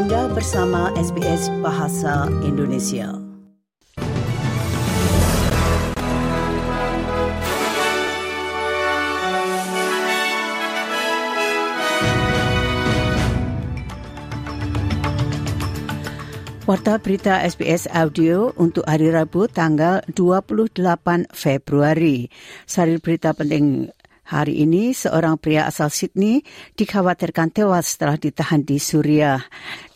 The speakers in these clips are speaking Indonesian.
Anda bersama SBS Bahasa Indonesia. Warta berita SBS Audio untuk hari Rabu tanggal 28 Februari. Sari berita penting Hari ini seorang pria asal Sydney dikhawatirkan tewas setelah ditahan di Suriah.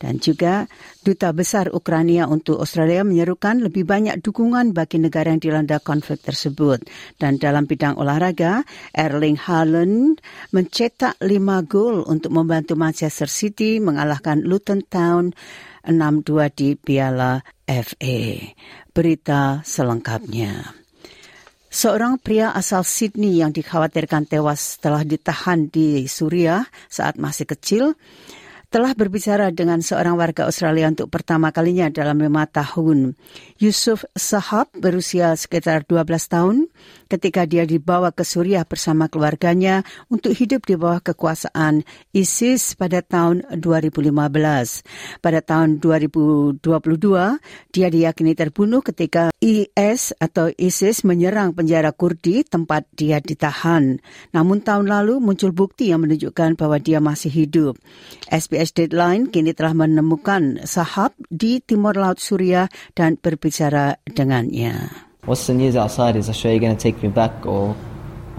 Dan juga Duta Besar Ukraina untuk Australia menyerukan lebih banyak dukungan bagi negara yang dilanda konflik tersebut. Dan dalam bidang olahraga, Erling Haaland mencetak lima gol untuk membantu Manchester City mengalahkan Luton Town 6-2 di Piala FA. Berita selengkapnya. Seorang pria asal Sydney yang dikhawatirkan tewas setelah ditahan di Suriah saat masih kecil telah berbicara dengan seorang warga Australia untuk pertama kalinya dalam lima tahun. Yusuf Sahab berusia sekitar 12 tahun ketika dia dibawa ke Suriah bersama keluarganya untuk hidup di bawah kekuasaan ISIS pada tahun 2015. Pada tahun 2022, dia diyakini terbunuh ketika IS atau ISIS menyerang penjara Kurdi tempat dia ditahan. Namun tahun lalu muncul bukti yang menunjukkan bahwa dia masih hidup. SBS SBS Deadline kini telah menemukan Sahab di Timur Laut Suria dan berbicara dengannya. What's the news outside? Is Australia going to take me back or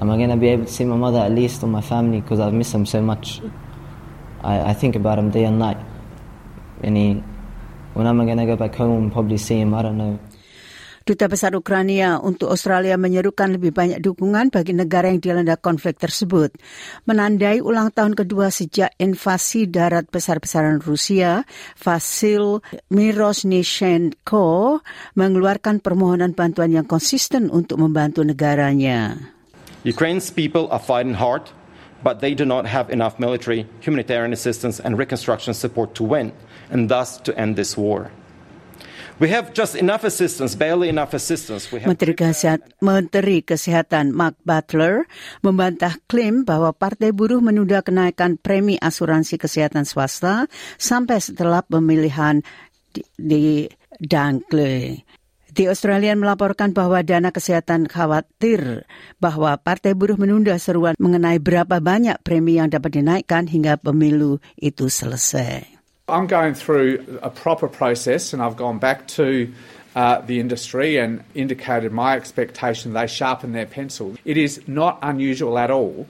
am I going to be able to see my mother at least or my family because I've missed them so much? I, I think about them day and night. Any, when am I going to go back home and probably see him? I don't know. Duta Besar Ukraina untuk Australia menyerukan lebih banyak dukungan bagi negara yang dilanda konflik tersebut. Menandai ulang tahun kedua sejak invasi darat besar-besaran Rusia, Vasil Mirosnishenko mengeluarkan permohonan bantuan yang konsisten untuk membantu negaranya. Ukraine's people are fighting hard, but they do not have enough military, humanitarian assistance and reconstruction support to win, and thus to end this war. Menteri, Kesehatan, Menteri Kesehatan Mark Butler membantah klaim bahwa Partai Buruh menunda kenaikan premi asuransi kesehatan swasta sampai setelah pemilihan di, di Dunkley. The Australian melaporkan bahwa dana kesehatan khawatir bahwa Partai Buruh menunda seruan mengenai berapa banyak premi yang dapat dinaikkan hingga pemilu itu selesai. I'm going through a proper process and I've gone back to uh, the industry and indicated my expectation they sharpen their pencil. It is not unusual at all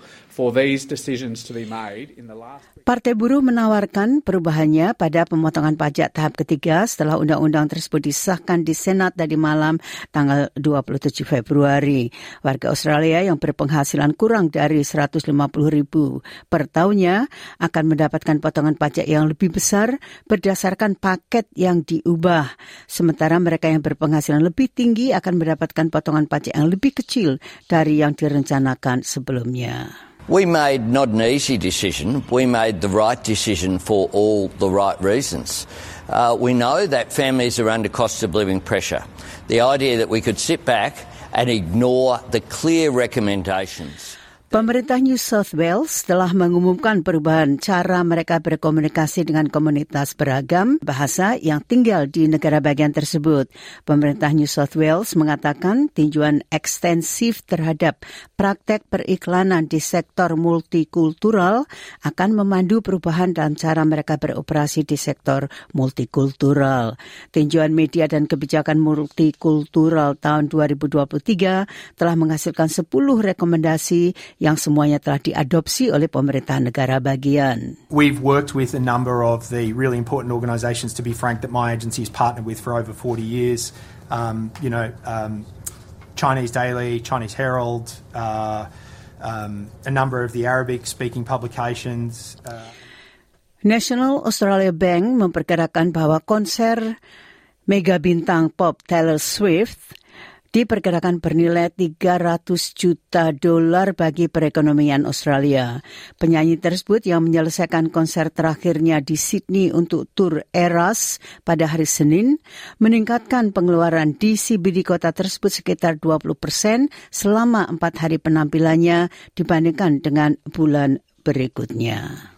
Partai Buruh menawarkan perubahannya pada pemotongan pajak tahap ketiga setelah undang-undang tersebut disahkan di Senat tadi malam tanggal 27 Februari. Warga Australia yang berpenghasilan kurang dari 150 ribu per tahunnya akan mendapatkan potongan pajak yang lebih besar berdasarkan paket yang diubah. Sementara mereka yang berpenghasilan lebih tinggi akan mendapatkan potongan pajak yang lebih kecil dari yang direncanakan sebelumnya. We made not an easy decision. We made the right decision for all the right reasons. Uh, we know that families are under cost of living pressure. The idea that we could sit back and ignore the clear recommendations Pemerintah New South Wales telah mengumumkan perubahan cara mereka berkomunikasi dengan komunitas beragam bahasa yang tinggal di negara bagian tersebut. Pemerintah New South Wales mengatakan tinjauan ekstensif terhadap praktek periklanan di sektor multikultural akan memandu perubahan dalam cara mereka beroperasi di sektor multikultural. Tinjauan media dan kebijakan multikultural tahun 2023 telah menghasilkan 10 rekomendasi yang semuanya telah diadopsi oleh pemerintah negara bagian. We've worked with a number of the really important organisations, to be frank, that my agency has partnered with for over 40 years. Um, you know, um, Chinese Daily, Chinese Herald, uh, um, a number of the Arabic-speaking publications. Uh, National Australia Bank memperkirakan bahwa konser mega bintang pop Taylor Swift diperkirakan bernilai 300 juta dolar bagi perekonomian Australia. Penyanyi tersebut yang menyelesaikan konser terakhirnya di Sydney untuk tur Eras pada hari Senin meningkatkan pengeluaran di CBD kota tersebut sekitar 20 persen selama empat hari penampilannya dibandingkan dengan bulan berikutnya.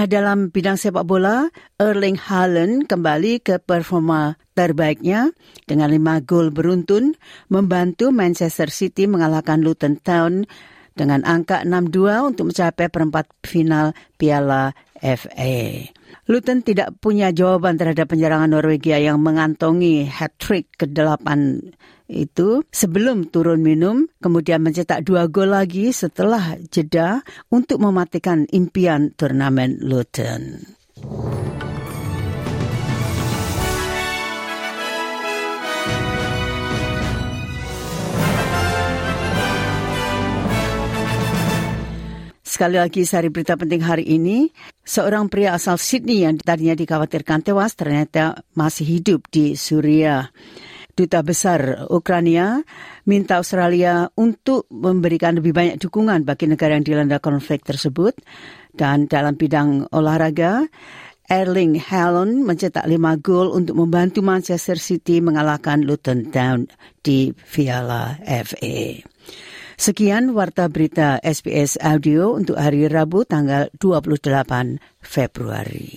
Nah, dalam bidang sepak bola, Erling Haaland kembali ke performa terbaiknya dengan lima gol beruntun membantu Manchester City mengalahkan Luton Town dengan angka 6-2 untuk mencapai perempat final Piala FA. Luton tidak punya jawaban terhadap penyerangan Norwegia yang mengantongi hat-trick ke-8 itu sebelum turun minum, kemudian mencetak dua gol lagi setelah jeda untuk mematikan impian turnamen Luton. Sekali lagi sari berita penting hari ini, seorang pria asal Sydney yang tadinya dikhawatirkan tewas ternyata masih hidup di Suriah. Duta Besar Ukraina minta Australia untuk memberikan lebih banyak dukungan bagi negara yang dilanda konflik tersebut. Dan dalam bidang olahraga, Erling Haaland mencetak lima gol untuk membantu Manchester City mengalahkan Luton Town di Piala FA. Sekian warta berita SBS Audio untuk hari Rabu tanggal 28 Februari.